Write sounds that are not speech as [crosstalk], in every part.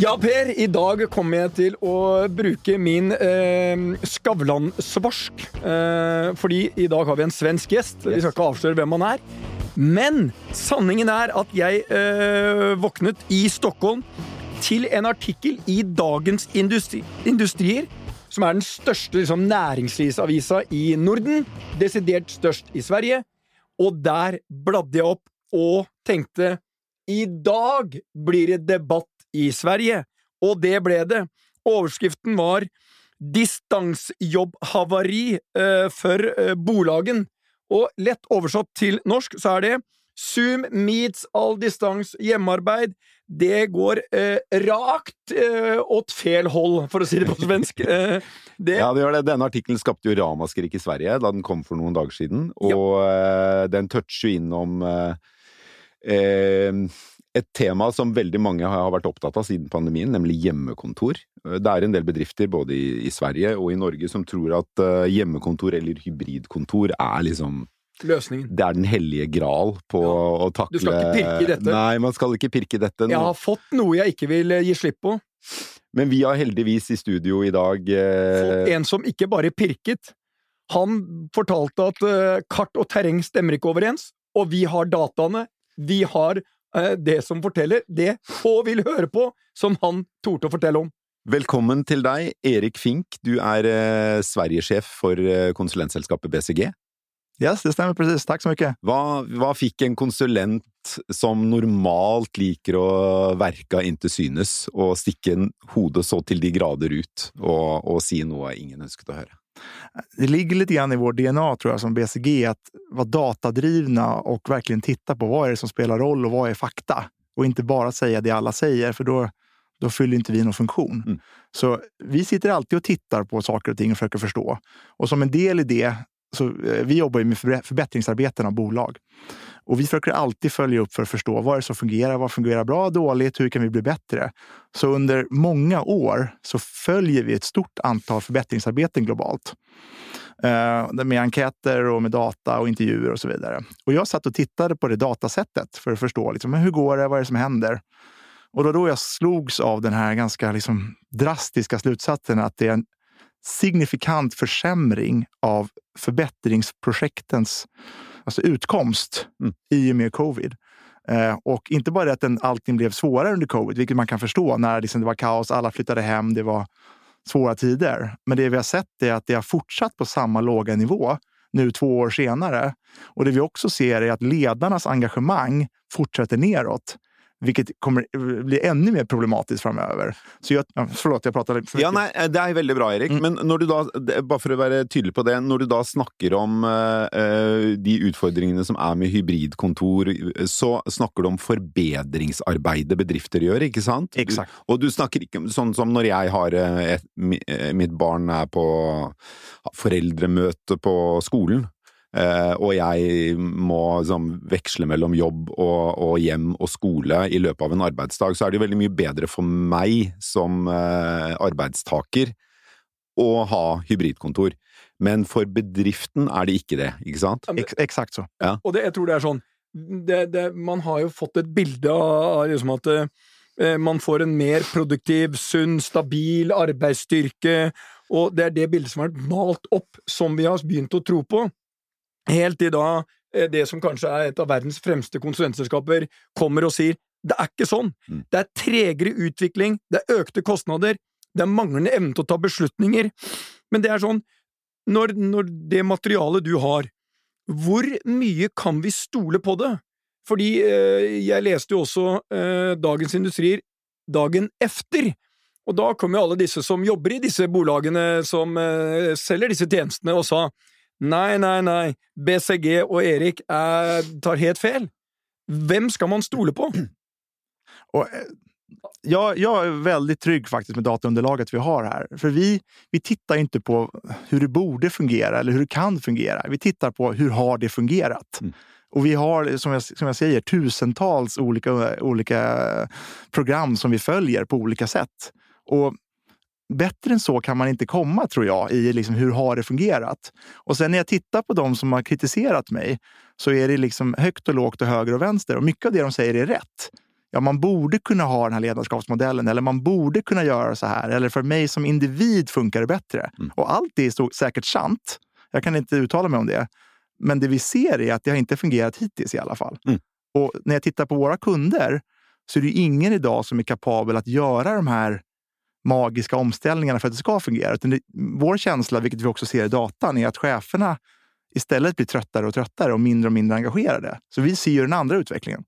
Ja, Per, i dag kommer jeg til å bruke min eh, Skavlan-svarsk. Eh, fordi i dag har vi en svensk gjest. Vi skal ikke avsløre hvem han er. Men sanningen er at jeg eh, våknet i Stockholm til en artikkel i Dagens Industri Industrier, som er den største liksom, næringslivsavisa i Norden. Desidert størst i Sverige. Og der bladde jeg opp og tenkte i dag blir det debatt i Sverige. Og det ble det. Overskriften var Distansjobbhavari eh, for eh, bolagen. Og lett oversatt til norsk så er det Zoom meets all distans hjemmearbeid. Det går eh, rakt eh, åt fel hold, for å si det på svensk. [laughs] Eh, det... Ja, det gjør det. Denne artikkelen skapte jo ramaskrik i Sverige da den kom for noen dager siden, og ja. Eh, den toucher innom eh, et tema som veldig mange har vært opptatt av siden pandemien, nemlig hjemmekontor. Det er en del bedrifter både i, i Sverige og i Norge som tror at uh, hjemmekontor eller hybridkontor er liksom Løsningen. Det er den hellige gral på ja. å takle Du skal ikke pirke i dette. Nei, man skal ikke pirke i dette. Jeg har fått noe jeg ikke vil eh, gi slipp på. Men vi har heldigvis i studio i dag uh... Fått en som ikke bare pirket. Han fortalte at uh, kart og terreng stemmer ikke overens, og vi har dataene. Vi har Eh, det som forteller, det få vil høre på, som han torde å fortelle om. Velkommen til deg, Erik Fink. Du er eh, Sverigesjef for eh, konsulentselskapet BCG. Yes, det stemmer presis. Takk så mye. Hva, hva, fikk en konsulent som normalt liker å verke inntil synes, og stikke hodet så til de grader ut og, og si noe ingen ønsket å høre? Det ligger lite grann i vår DNA tror jag som BCG att vara datadrivna och verkligen titta på vad är det som spelar roll och vad är fakta? Och inte bara säga det alla säger, för då, då fyller inte vi någon funktion. Mm. Så vi sitter alltid och tittar på saker och ting och försöker förstå. Och som en del i det, så eh, vi jobbar ju med förbättringsarbeten av bolag. Och vi försöker alltid följa upp för att förstå vad är det som fungerar, vad fungerar bra, dåligt, hur kan vi bli bättre? Så under många år så följer vi ett stort antal förbättringsarbeten globalt. Eh, med enkäter och med data och intervjuer och så vidare. Och jag satt och tittade på det datasättet för att förstå liksom, hur går det, vad är det som händer? Och då, då jag slogs av den här ganska liksom, drastiska slutsatsen att det är en signifikant försämring av förbättringsprojektens alltså utkomst mm. i och med covid. Eh, och inte bara att den, allting blev svårare under covid, vilket man kan förstå när liksom det var kaos, alla flyttade hem, det var svåra tider. Men det vi har sett är att det har fortsatt på samma låga nivå nu två år senare. Och det vi också ser är att ledarnas engagemang fortsätter neråt. Vilket kommer bli enda mer problematisk framöver. Så jag, förlåt, jeg prater litt for Ja, nei, Det er veldig bra, Erik. Mm. Men når du da, bare for å være tydelig på det, når du da snakker om uh, de utfordringene som er med hybridkontor, så snakker du om forbedringsarbeidet bedrifter gjør, ikke sant? Exakt. Og du snakker ikke sånn som når jeg har et, mitt barn er på foreldremøte på skolen. Uh, og jeg må liksom, veksle mellom jobb og, og, hjem og skole i løpet av en arbeidsdag, så er det jo veldig mye bedre for meg som uh, arbeidstaker å ha hybridkontor. Men for bedriften er det ikke det, ikke sant? Eksakt så. Ja. Og det, jeg tror det er sånn det, det, Man har jo fått et bilde av liksom at uh, man får en mer produktiv, sunn, stabil arbeidsstyrke, og det er det bildet som har vært malt opp, som vi har begynt å tro på. Helt til da eh, det som kanskje er et av verdens fremste konsulentselskaper, kommer og sier det er ikke sånn. Mm. Det er tregere utvikling, det er økte kostnader, det er manglende evne til å ta beslutninger. Men det er sånn, når, når det materialet du har, hvor mye kan vi stole på det? Fordi eh, jeg leste jo også eh, Dagens Industrier dagen efter, og da kom jo alle disse som jobber i disse bolagene som eh, selger disse tjenestene, og sa Nei, nei, nei, BCG og Erik er, tar helt feil. Hvem skal man stole på? [clears throat] Och, eh, jag, jag, är väldigt trygg faktiskt med dataunderlaget vi har här. För vi, vi tittar inte på hur det borde fungera eller hur det kan fungera. Vi tittar på hur har det fungerat. Mm. Och vi har, som jag, som jag säger, tusentals olika, olika program som vi följer på olika sätt. Och bättre än så kan man inte komma, tror jag, i liksom hur har det fungerat. Och sen när jag tittar på de som har kritiserat mig så är det liksom högt och lågt och höger och vänster. Och mycket av det de säger är rätt. ja, man borde kunna ha den här ledarskapsmodellen eller man borde kunna göra så här. Eller för mig som individ funkar det bättre. Mm. Och allt det är säkert sant. Jag kan inte uttala mig om det. Men det vi ser är att det har inte fungerat hittills i alla fall. Mm. Och när jag tittar på våra kunder så är det ingen idag som är kapabel att göra de här magiska omställningarna för att det ska fungera. Utan det, vår känsla, vilket vi också ser i datan, är att cheferna istället blir tröttare och tröttare och mindre och mindre engagerade. Så vi ser ju den andra utvecklingen.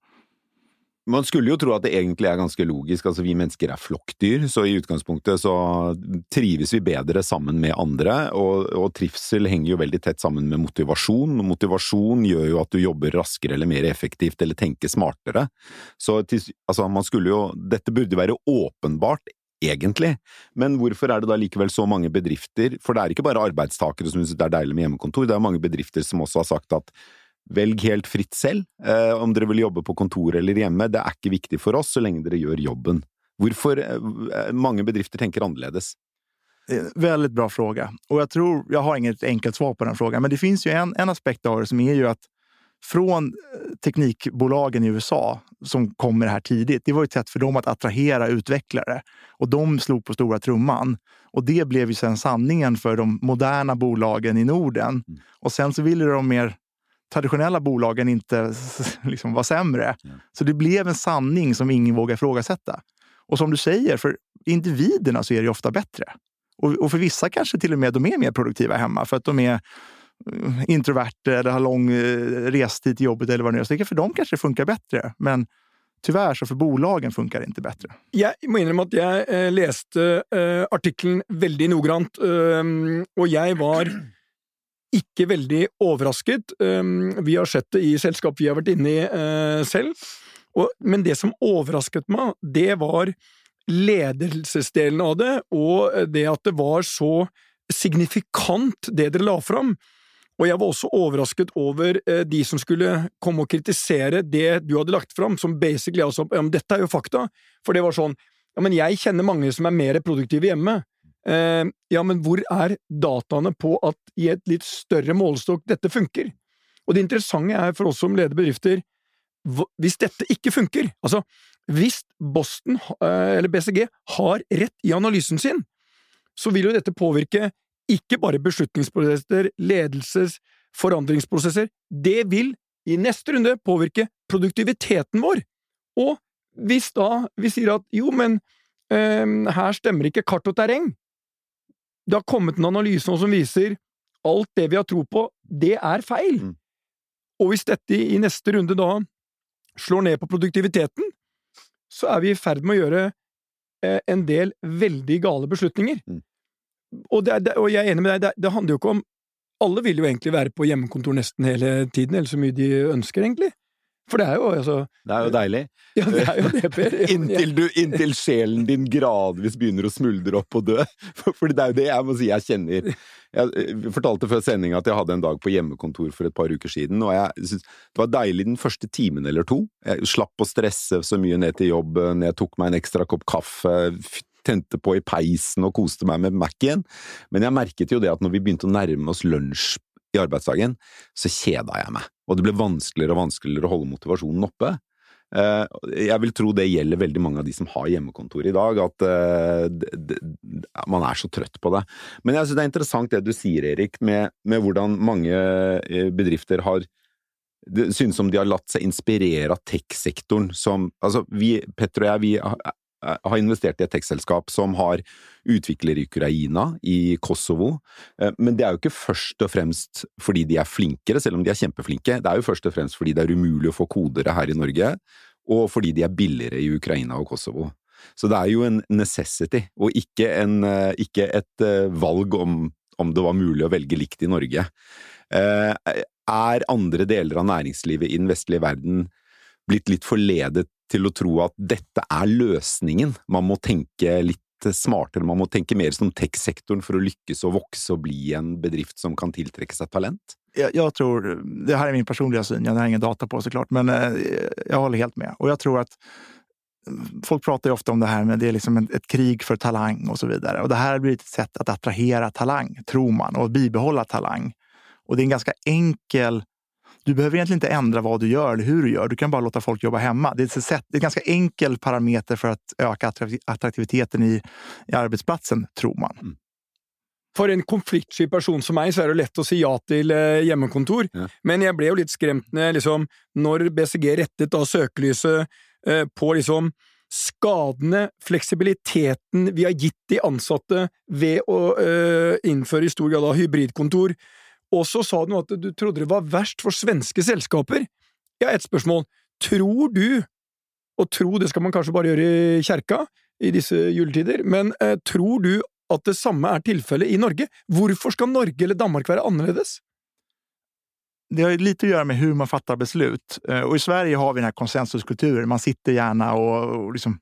Man skulle jo tro at det egentlig er ganske logisk. altså Vi mennesker er flokkdyr, så i utgangspunktet så trives vi bedre sammen med andre. Og, og trivsel henger jo veldig tett sammen med motivasjon. og Motivasjon gjør jo at du jobber raskere eller mer effektivt eller tenker smartere. Så altså man skulle jo Dette burde være åpenbart, egentlig. Men hvorfor er det da likevel så mange bedrifter For det er ikke bare arbeidstakere som synes det er deilig med hjemmekontor, det er mange bedrifter som også har sagt at Velg helt fritt selv, eh, om dere vil jobbe på kontor eller hjemme. Det er ikke viktig for oss så lenge dere gjør jobben. Hvorfor eh, mange bedrifter tenker annerledes? Veldig bra fråga. Og jeg tror, jeg har inget enkelt svar på den frågan, men det finns ju en, en aspekt av det som är ju att från eh, teknikbolagen i USA som kom med det här tidigt, det var ett sätt för dem att attrahera utvecklare. Och de slog på stora trumman. Och det blev ju sen sanningen för de moderna bolagen i Norden. Mm. Och sen så ville de mer traditionella bolagen inte [laughs] liksom var sämre. Så det blev en sanning som ingen vågar ifrågasätta. Och som du säger, för individerna så är det ofta bättre. Och, och för vissa kanske till och med de är mer produktiva hemma för att de är introverter eller har lång eh, restid till jobbet eller vad det nu är. Så för dem kanske det funkar bättre. Men tyvärr så för bolagen funkar det inte bättre. Jeg må innrømme at jeg eh, leste eh, artikkelen veldig noggrant, eh, og jeg var [clears throat] ikke veldig overrasket. Eh, vi har sett det i selskap vi har vært inne i eh, selv, og, men det som overrasket meg, det var ledelsesdelen av det, og det at det var så signifikant, det dere la fram. Og jeg var også overrasket over eh, de som skulle komme og kritisere det du hadde lagt fram, som basically altså ja, men dette er jo fakta. For det var sånn ja, men jeg kjenner mange som er mer produktive hjemme. Eh, ja, men hvor er dataene på at i et litt større målestokk dette funker? Og det interessante er for oss som leder bedrifter, hvis dette ikke funker, altså hvis Boston, eh, eller BCG, har rett i analysen sin, så vil jo dette påvirke ikke bare beslutningsprosesser, ledelses, forandringsprosesser, det vil i neste runde påvirke produktiviteten vår. Og hvis da vi sier at jo, men ehm, her stemmer ikke kart og terreng, det har kommet en analyse nå som viser alt det vi har tro på, det er feil. Mm. Og hvis dette i neste runde da slår ned på produktiviteten, så er vi i ferd med å gjøre eh, en del veldig gale beslutninger. Mm. Og, det, det, og jeg er enig med deg, det, det handler jo ikke om Alle vil jo egentlig være på hjemmekontor nesten hele tiden, eller så mye de ønsker, egentlig. For det er jo altså Det er jo deilig. [laughs] Ja, det er jo det, Per. [laughs] Inntil, du, inntil sjelen din gradvis begynner å smuldre opp og dø. [laughs] For, for det er jo det jeg må si jeg kjenner. Jeg eh, fortalte før sending at jeg hadde en dag på hjemmekontor for et par uker siden, og jeg synes det var deilig den første timen eller to. Jeg slapp å stresse så mye ned til jobben, jeg tok meg en ekstra kopp kaffe, tente på i peisen og koste meg med Mac-en. Men jeg merket jo det at når vi begynte å nærme oss lunsj i arbeidsdagen, så kjeda jeg meg. Og det ble vanskeligere og vanskeligere å holde motivasjonen oppe. Eh, Jeg vil tro det gjelder veldig mange av de som har hjemmekontor i dag, at eh, man er så trøtt på det. Men jeg synes det er interessant det du sier, Erik, med, med hvordan mange eh, bedrifter har det synes som de har latt seg inspirere av tech-sektoren som Altså, vi, Petter og jeg, vi har har investert i et tech-selskap som har utvikler i Ukraina, i Kosovo, Eh, men det er jo ikke først og fremst fordi de er flinkere, selv om de er kjempeflinke. Det er jo først og fremst fordi det er umulig å få kodere her i Norge, og fordi de er billigere i Ukraina og Kosovo. Så det er jo en necessity, og ikke, en, eh, ikke et eh, valg om, om det var mulig å velge likt i Norge. Eh, Er andre deler av næringslivet i den vestlige verden blitt litt forledet til å tro at dette er løsningen? Man må tenke litt smartere, man må tenke mer som tech-sektoren for å lykkes og vokse og bli en bedrift som kan tiltrekke seg talent? Jeg, jeg tror, det her er min personlige syn, jeg har ingen data på så klart, men jeg holder helt med. Og jeg tror at Folk prater jo ofte om det her med det er liksom ett krig for talang og så videre. Og det her har et sett å attrahere talang, tror man, og bibeholde talang. Og det er en ganske enkel Du behöver egentligen inte ändra vad du gör eller hur du gör. Du kan bara låta folk jobba hemma. Det är, ett sätt, det är ett ganska enkel parameter för att öka attraktiviteten i, i arbetsplatsen, tror man. Mm. For en konfliktsky person som meg, så er det lett å si ja til eh, hjemmekontor, ja. men jeg ble jo litt skremt når, liksom, når BCG rettet da søkelyset eh, på liksom skadene, fleksibiliteten vi har gitt de ansatte ved å eh, innføre i stor grad av hybridkontor. Og så sa du at du trodde det var verst for svenske selskaper. Ja, ett et spørsmål. Tror du, og tro det skal man kanskje bare gjøre i kjerka i disse juletider, men eh, tror du at det samme er tilfellet i Norge? Hvorfor skal Norge eller Danmark være annerledes? det har lite å gjøre med hvordan man fatter beslut. Og I Sverige har vi denne konsensuskulturen. Man sitter gjerne og, og liksom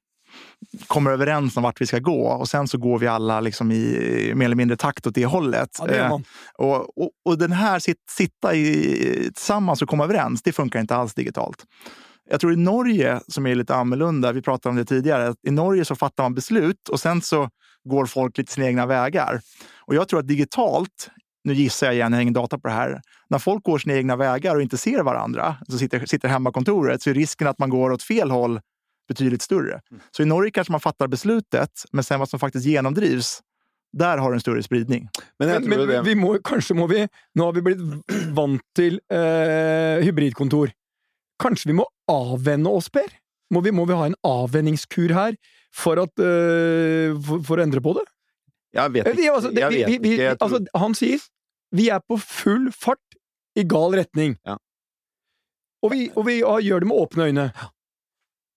kommer överens om vart vi ska gå och sen så går vi alla liksom i mer eller mindre takt åt det hållet. Ja, det eh, och, och, och, den här sit, sitta i, tillsammans och komma överens, det funkar inte alls digitalt. Jag tror i Norge, som är lite annorlunda, vi pratade om det tidigare, i Norge så fattar man beslut och sen så går folk lite sina egna vägar. Och jag tror att digitalt nu gissar jag igen, jag har ingen data på det här. När folk går sina egna vägar och inte ser varandra, så sitter, sitter hemmakontoret, så är risken att man går åt fel håll betydligt större. Mm. Så i Norge kanske man fattar beslutet, men sen vad som faktiskt genomdrivs, der har du en større spridning. Men, men, men vi må, kanskje må vi Nå har vi blitt vant til eh, hybridkontor. Kanskje vi må avvenne oss, Per? Må vi, må vi ha en avvenningskur her for, at, eh, for, for, å endre på det? Jeg vet ikke. Altså, det, vi, vi, vi, altså, han sier vi er på full fart i gal retning. Ja. Og, vi, og vi gjør det med åpne øyne.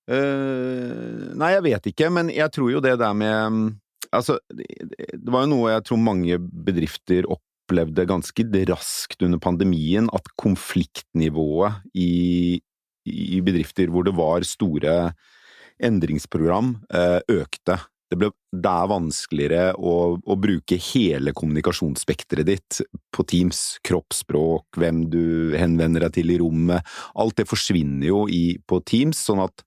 Uh, nei, jeg vet ikke, men jeg tror jo det der med Altså, det var jo noe jeg tror mange bedrifter opplevde ganske raskt under pandemien, at konfliktnivået i, i bedrifter hvor det var store endringsprogram, uh, økte det, ble, det er vanskeligere å, å, bruke hele kommunikasjonsspekteret ditt på Teams. Kroppsspråk, hvem du henvender deg til i rommet. Alt det forsvinner jo i, på Teams, sånn at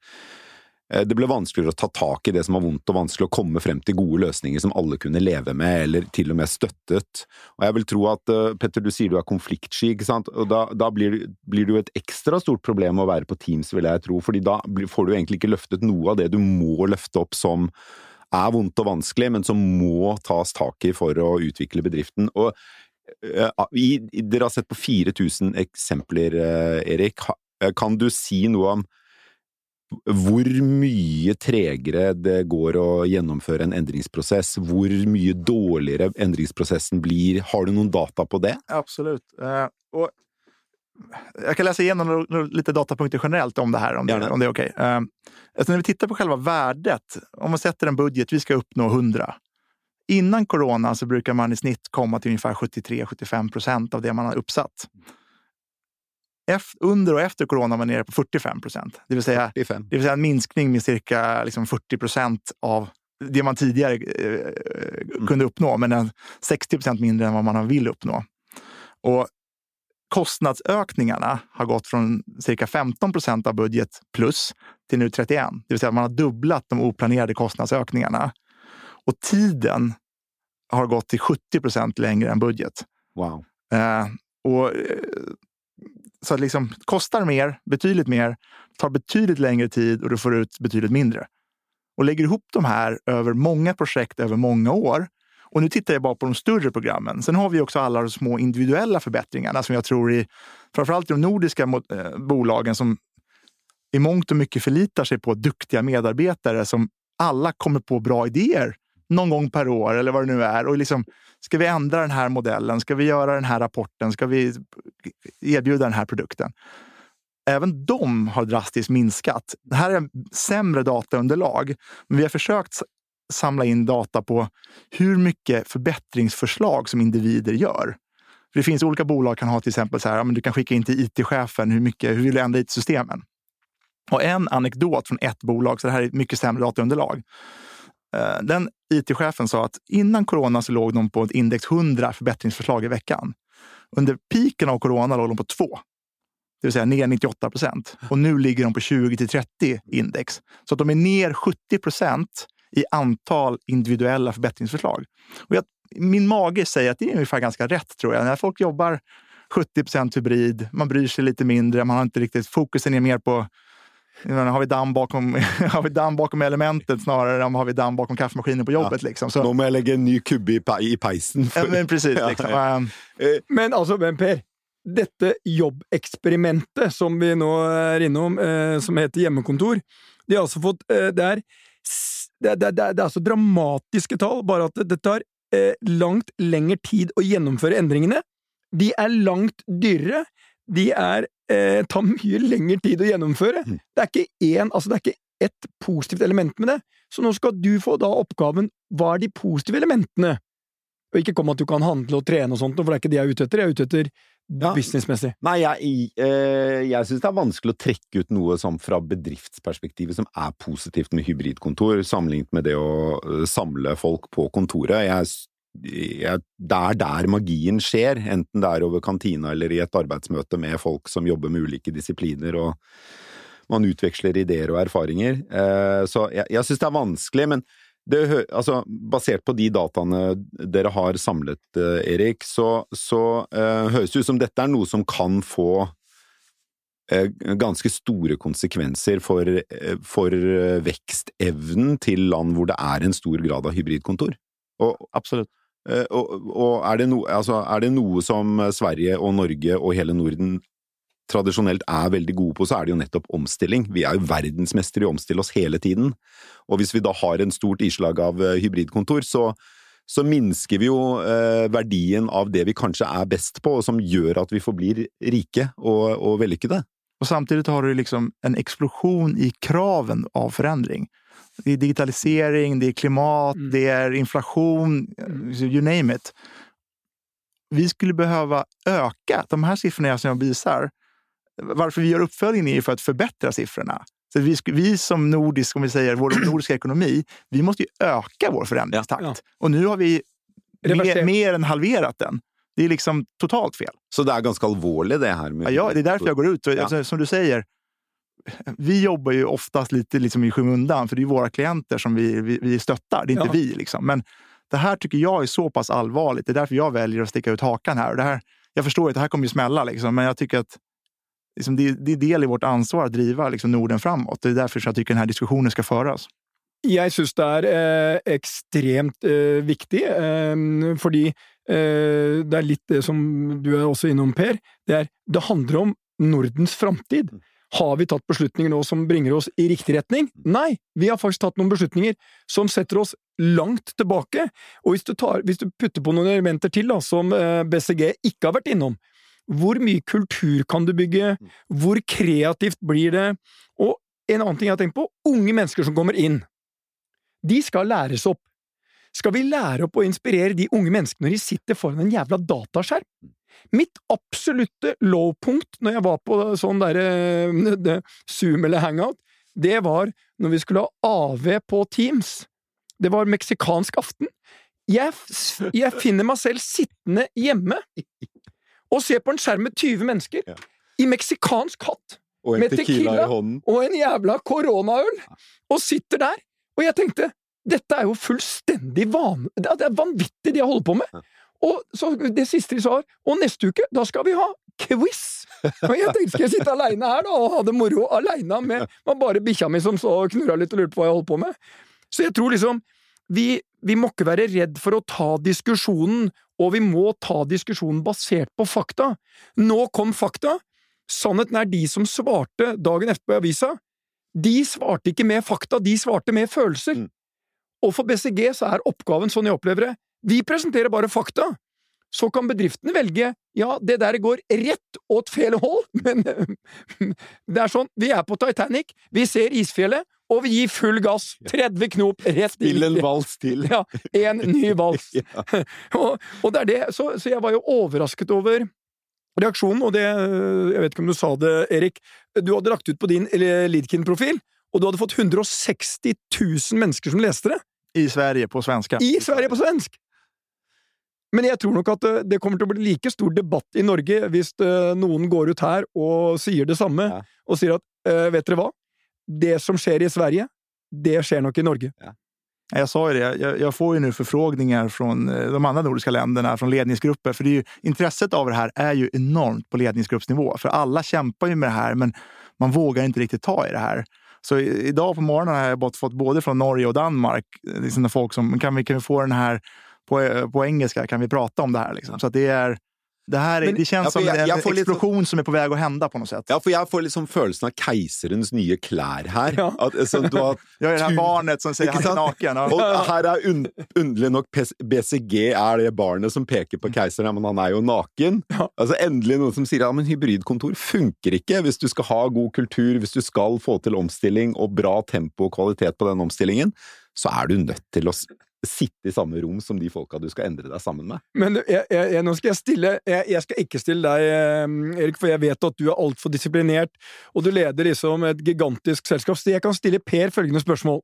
eh, det ble vanskeligere å ta tak i det som var vondt, og vanskelig å komme frem til gode løsninger som alle kunne leve med, eller til og med støttet. Og jeg vil tro at, eh, Petter, du sier du er konfliktsky, ikke sant, og da, da blir, blir, det jo et ekstra stort problem å være på Teams, vil jeg tro, fordi da får du egentlig ikke løftet noe av det du må løfte opp som er vondt og vanskelig, men som må tas tak i for å utvikle bedriften. Og uh, i, Dere har sett på 4000 eksempler, uh, Erik. Eh, kan du si noe om hvor mye tregere det går å gjennomføre en endringsprosess? Hvor mye dårligere endringsprosessen blir? Har du noen data på det? Absolutt. Og jag kan läsa igenom lite datapunkter generellt om det här, om, det, om det är okej. Okay. Uh, alltså när vi tittar på själva värdet, om man sätter en budget, vi ska uppnå 100. Innan corona så brukar man i snitt komma till ungefär 73-75 procent av det man har uppsatt. Efter, under och efter corona var man nere på 45 procent. Det, vill säga, det vill säga en minskning med cirka liksom 40 procent av det man tidigare eh, kunde mm. uppnå, men 60 procent mindre än vad man vill uppnå. Och kostnadsökningarna har gått från cirka 15 procent av budget plus till nu 31. Det vill säga at man har dubblat de oplanerade kostnadsökningarna. Och tiden har gått till 70 procent längre än budget. Wow. Eh, och, eh, så att liksom, kostar mer, betydligt mer, tar betydligt längre tid och du får ut betydligt mindre. Och lägger ihop de här över många projekt över många år och nu tittar jag bara på de större programmen. Sen har vi också alla de små individuella förbättringarna som jag tror i framförallt i de nordiska eh, bolagen som i mångt och mycket förlitar sig på duktiga medarbetare som alla kommer på bra idéer någon gång per år eller vad det nu är. Och liksom, ska vi ändra den här modellen? Ska vi göra den här rapporten? Ska vi erbjuda den här produkten? Även de har drastiskt minskat. Det här är sämre dataunderlag, men vi har försökt samla in data på hur mycket förbättringsförslag som individer gör. För det finns olika bolag kan ha till exempel så här, ja, men du kan skicka in till it-chefen hur mycket, hur vill du ändra it-systemen? Och en anekdot från ett bolag, så det här är ett mycket sämre dataunderlag. Eh, den it-chefen sa att innan corona så låg de på ett index 100 förbättringsförslag i veckan. Under piken av corona låg de på 2 Det vill säga ner 98 procent. Och nu ligger de på 20 till 30 index. Så att de är ner 70 procent i antal individuella förbättringsförslag. Och jag, min mage säger att det är ungefär ganska rätt tror jag. När folk jobbar 70% hybrid. Man bryr sig lite mindre. Man har inte riktigt, fokusen är mer på Menar, har, vi damm bakom, [laughs] har vi damm bakom elementet snarare än har vi damm bakom kaffemaskinen på jobbet? Ja. Liksom. Så, Nå må jeg legge en ny kubbe i, i peisen. For... Ja, men precis. Liksom. Ja, men altså, men Per, dette jobbeksperimentet som vi nå er innom, eh, som heter hjemmekontor, de har altså fått eh, det, er, det, det, det, er så dramatiske tall, bare at det, tar eh, langt lengre tid å gjennomføre endringene. De er langt dyrere. De er, eh, tar mye lengre tid å gjennomføre. Mm. Det er ikke én, altså det er ikke ett positivt element med det. Så nå skal du få da oppgaven Hva er de positive elementene? Og ikke kom at du kan handle og trene og sånt, for det er ikke det jeg er ute etter. Jeg er ute etter ja. businessmessig? Nei, jeg, øh, jeg syns det er vanskelig å trekke ut noe sånn fra bedriftsperspektivet som er positivt med hybridkontor, sammenlignet med det å eh, samle folk på kontoret. Jeg, jeg, det er der magien skjer, enten det er over kantina eller i et arbeidsmøte med folk som jobber med ulike disipliner, og man utveksler ideer og erfaringer. Eh, så jeg, jeg syns det er vanskelig, men det, altså, basert på de dataene dere har samlet, eh, Erik, så, så eh, høres det ut som dette er noe som kan få eh, ganske store konsekvenser for, eh, for vekstevnen til land hvor det er en stor grad av hybridkontor. Og, Absolutt. Og, og er, det no, altså, er, det noe som Sverige og Norge og hele Norden tradisjonelt er veldig gode på, så er det jo nettopp omstilling. Vi er jo verdensmestere i å omstille oss hele tiden. Og hvis vi da har en stort islag av eh, hybridkontor, så, så minsker vi jo eh, verdien av det vi kanskje er best på, og som gjør at vi forblir rike og, og vellykkede. Og samtidig har du liksom en eksplosjon i kraven av forandring. Det er digitalisering, det er klimat, mm. det er inflasjon, you name it. Vi skulle behöva øke de her siffrorna som jeg visar varför vi gör uppföljningen är för att förbättra siffrorna. Så vi, vi som nordisk, om vi säger vår [clears throat] nordiska ekonomi, vi måste ju öka vår förändringstakt. Ja, ja. Och nu har vi mer, mer, än halverat den. Det är liksom totalt fel. Så det är ganska allvarligt det här? Med... Ja, det är därför jag går ut. Ja. Alltså, som du säger, vi jobbar ju oftast lite liksom i skymundan, för det är våra klienter som vi, vi, vi stöttar. Det är inte vi. Liksom. Men det här tycker jag är så pass allvarligt. Det är därför jag väljer att sticka ut hakan här. Och det här jag förstår att det här kommer ju smälla, liksom, men jag tycker att liksom, det, det, är del i vårt ansvar att driva liksom, Norden framåt. Det är därför jag tycker den här diskussionen ska föras. Jeg syns det er eh, ekstremt eh, viktig, eh, fordi eh, det er litt det som du er også innom, Per. Det, er, det handler om Nordens framtid. Har vi tatt beslutninger nå som bringer oss i riktig retning? Nei, vi har faktisk tatt noen beslutninger som setter oss langt tilbake. Og hvis du, tar, hvis du putter på noen elementer til da, som eh, BCG ikke har vært innom, hvor mye kultur kan du bygge? Mm. Hvor kreativt blir det? Og en annen ting jeg har tenkt på, unge mennesker som kommer inn. De skal læres opp. Skal vi lære opp og inspirere de unge menneskene når de sitter foran en jævla dataskjerm? Mitt absolutte low-punkt når jeg var på sånn derre eh, Zoom eller Hangout, det var når vi skulle ha AV på Teams. Det var meksikansk aften. Jeg, jeg finner meg selv sittende hjemme og se på en skjerm med 20 mennesker ja. i meksikansk hatt og med tequila, tequila og en jævla koronaøl, og sitter der. Og jeg tenkte dette er jo fullstendig van... Det er vanvittig det jeg holder på med! Og så det siste de sa, og neste uke, da skal vi ha quiz! Og jeg tenkte, skal jeg sitte aleine her da, og ha det moro aleine med, med bare bikkja mi som så og knurra litt og lurte på hva jeg holdt på med? Så jeg tror liksom vi, vi må ikke være redd for å ta diskusjonen og vi må ta diskusjonen basert på fakta. Nå kom fakta! Sannheten er de som svarte dagen etterpå i avisa. De svarte ikke med fakta, de svarte med følelser. Mm. Og for BCG så er oppgaven sånn jeg opplever det. Vi presenterer bare fakta. Så kan bedriftene velge ja, det der går rett åt feil hold, [laughs] men det er sånn, vi er på Titanic, vi ser isfjellet, og vi gir full gass. 30 knop rett inn. Spill en vals til. Ja, en ny [laughs] vals. [laughs] og, og, det er det, så, så, jeg var jo overrasket over reaksjonen, og det Jeg vet ikke om du sa det, Erik. Du hadde lagt ut på din Lidkin-profil, og du hadde fått 160 000 mennesker som leste det. I Sverige på svenska. I Sverige på svensk! Men jeg tror nok at eh, det kommer til å bli like stor debatt i Norge hvis eh, noen går ut her og sier det samme, ja. og sier at eh, vet dere hva, det som skjer i Sverige, det skjer nok i Norge. Ja. Jag sa jo det, jag, jag, får ju nu förfrågningar från eh, de andra nordiska länderna, från ledningsgrupper. För det är ju, intresset av det här är ju enormt på ledningsgruppsnivå. För alla kämpar ju med det här, men man vågar inte riktigt ta i det här. Så i, idag på morgonen har jag fått både från Norge och Danmark liksom folk som kan vi, kan vi få den här på, på engelska, kan vi prata om det här? Liksom. Så det är det, här är, Men, det känns ja, som en eksplosjon explosion litt, som er på vei å hende. på noe sett. Ja, for jeg får liksom følelsen av keiserens nye klær her. Ja. At, sånn, du har, [laughs] ja, det her barnet som sier han er naken. Og her er un, underlig nok BCG er det barnet som peker på keiseren, men han er jo naken. Ja. Altså Endelig noen som sier ja, men hybridkontor funker ikke hvis du skal ha god kultur, hvis du skal få til omstilling og bra tempo og kvalitet på den omstillingen, så er du nødt til å sitte i samme rom som de folka du skal endre deg sammen med. Men jeg, jeg, nå skal jeg stille jeg, jeg, skal ikke stille deg, eh, Erik, for jeg vet at du er altfor disiplinert, og du leder liksom et gigantisk selskap, så jeg kan stille Per følgende spørsmål.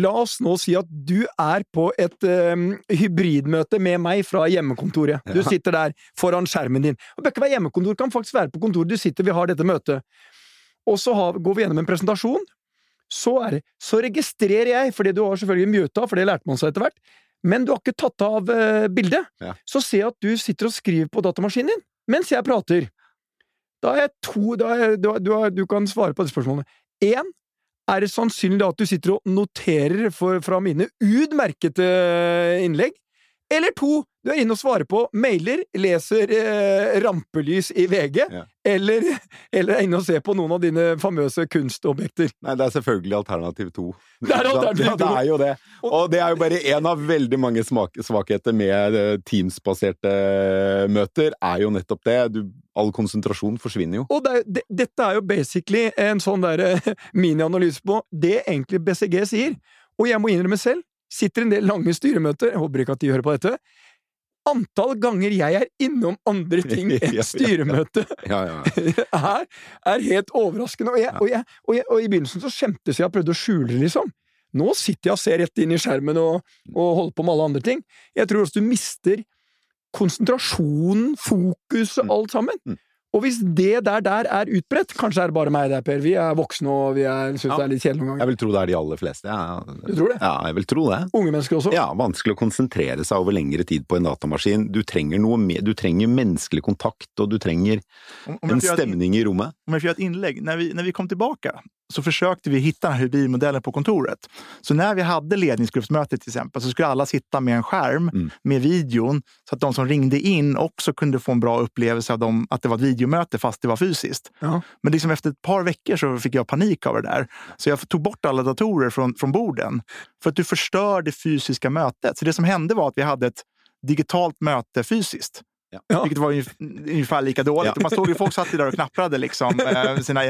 La oss nå si at du er på et um, hybridmøte med meg fra hjemmekontoret. Du ja. sitter der foran skjermen din. Og det bør ikke være hjemmekontor, kan faktisk være på kontoret du sitter, vi har dette møtet. Og så har, går vi gjennom en presentasjon, så, er det, så registrerer jeg, fordi du har selvfølgelig muta, for det lærte man seg etter hvert, men du har ikke tatt av uh, bildet. Ja. Så ser jeg at du sitter og skriver på datamaskinen din mens jeg prater. Da er jeg to da er, du, du, du, kan svare på disse spørsmålene. Én, er det sannsynlig at du sitter og noterer for, fra mine utmerkede innlegg? Eller to, du er inne og svarer på mailer, leser eh, rampelys i VG, ja. eller, eller, er inne og ser på noen av dine famøse kunstobjekter. Nei, det er selvfølgelig alternativ to. Det er alternativ to! Det er jo det. Og det er jo bare én av veldig mange svakheter med eh, Teams-baserte eh, møter, er jo nettopp det. Du, all konsentrasjon forsvinner jo. Og det, det, dette er jo basically en sånn der eh, minianalyse på det egentlig BCG sier. Og jeg må innrømme selv, sitter en del lange styremøter, jeg håper ikke at de hører på dette, antall ganger jeg er innom andre [laughs] ting enn styremøte, ja, ja, ja. [laughs] er, er, helt overraskende. Og, jeg, og, jeg, og, jeg, og, i begynnelsen så skjemtes jeg og prøvde å skjule det, liksom. Nå sitter jeg og ser rett inn i skjermen og, og holder på med alle andre ting. Jeg tror også du mister konsentrasjonen, fokuset, mm. alt sammen. Og hvis det der, der er utbredt Kanskje er det bare meg der, Per. Vi er voksne og vi syns ja. det er litt kjedelig noen ganger. Jeg vil tro det er de aller fleste. Ja. Du tror det? Ja, jeg vil tro det. Unge mennesker også? Ja, vanskelig å konsentrere seg over lengre tid på en datamaskin. Du trenger noe mer, du trenger menneskelig kontakt, og du trenger om, om en stemning i rommet. Om jeg får gjøre et innlegg. Når vi, når vi kom tilbake så försökte vi hitta den här hybridmodellen på kontoret. Så när vi hade ledningsgruppsmöte till exempel så skulle alla sitta med en skärm mm. med videon så att de som ringde in också kunde få en bra upplevelse av dem, att det var ett videomöte fast det var fysiskt. Ja. Men liksom efter ett par veckor så fick jag panik av det där. Så jag tog bort alla datorer från, från borden. För att du förstör det fysiska mötet. Så det som hände var att vi hade ett digitalt möte fysiskt. Ja. Vilket var ungefär lika dåligt. Ja. Man såg ju folk satt där och knapprade liksom, [laughs] eh, sina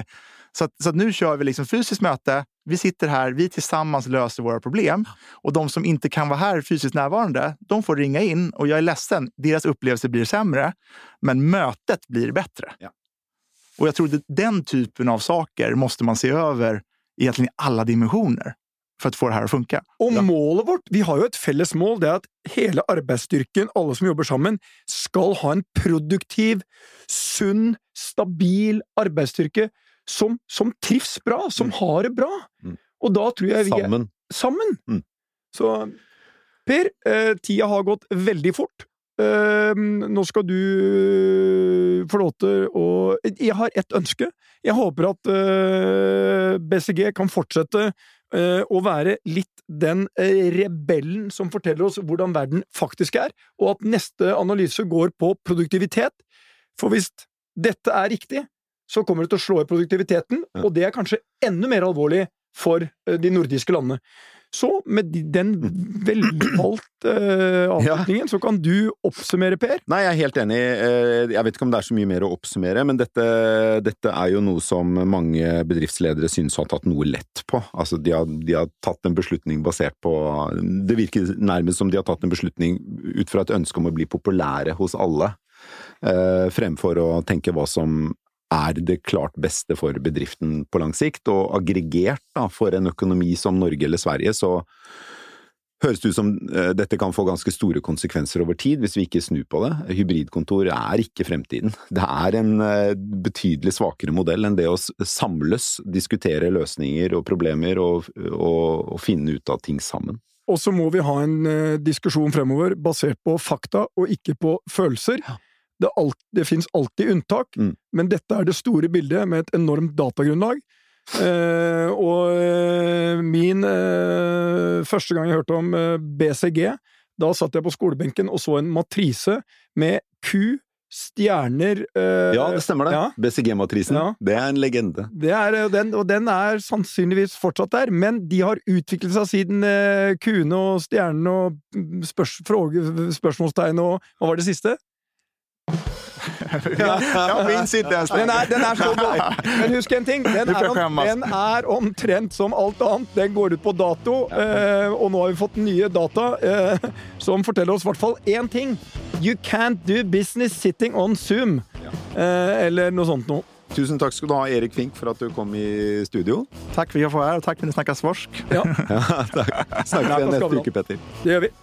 så, att, så att nu kör vi liksom fysiskt möte. Vi sitter här, vi tillsammans löser våra problem. Och de som inte kan vara här fysiskt närvarande, de får ringa in. Och jag är ledsen, deras upplevelse blir sämre. Men mötet blir bättre. Ja. Och jag tror att den typen av saker måste man se över egentligen i alla dimensioner for å få det her å funke. Og målet vårt, vi har jo et felles mål, det er at hele arbeidsstyrken, alle som jobber sammen, skal ha en produktiv, sunn, stabil arbeidsstyrke som, som trives bra, som mm. har det bra. Mm. Og da tror jeg vi er Sammen. Sammen! Mm. Så Per, eh, tida har gått veldig fort. Eh, nå skal du uh, få lov til å Jeg har ett ønske. Jeg håper at eh, BCG kan fortsette å være litt den rebellen som forteller oss hvordan verden faktisk er, og at neste analyse går på produktivitet. For hvis dette er riktig, så kommer det til å slå i produktiviteten, og det er kanskje enda mer alvorlig for eh, de nordiske landene. Så med den velvalgte uh, avslutningen, ja. så kan du oppsummere, Per? Nei, jeg er helt enig. Eh, jeg vet ikke om det er så mye mer å oppsummere, men dette, dette er jo noe som mange bedriftsledere synes har tatt noe lett på. Altså, de har, de har, tatt en beslutning basert på Det virker nærmest som de har tatt en beslutning ut fra et ønske om å bli populære hos alle, fremfor å tenke hva som er det klart beste for bedriften på lang sikt, og aggregert da, for en økonomi som Norge eller Sverige, så høres det ut som uh, dette kan få ganske store konsekvenser over tid hvis vi ikke snur på det. Hybridkontor er ikke fremtiden. Det er en uh, betydelig svakere modell enn det å samles, diskutere løsninger og problemer og, og, og finne ut av ting sammen. Og så må vi ha en eh, diskusjon fremover basert på fakta og ikke på følelser. Det, alt, det fins alltid unntak, Mm. men dette er det store bildet med et enormt datagrunnlag. Eh, og eh, min eh, Første gang jeg hørte om eh, BCG, da satt jeg på skolebenken og så en matrise med ku, stjerner eh, Ja, det stemmer det. ja. BCG-matrisen. Ja. Det er en legende. Det er, eh, den, og den er sannsynligvis fortsatt der, men de har utviklet seg siden kuene og stjernene og mm, spørs, spørsmålstegn og Hva var det siste? Inte ens Den er, den er så god. Men husk en ting, den er, om, den er omtrent som alt annet. Den går ut på dato, eh, og nå har vi fått nye data eh, som forteller oss i hvert fall én ting. You can't do business sitting on Zoom. Eh, eller noe sånt noe. Tusen takk skal du ha, Erik Fink, for at du kom i studio. Takk for at jeg får være her, og takk for at ni snackar svorsk. Ja, [laughs] Ja, takk. Snakkes igjen vi neste uke, Petter. det gjør vi.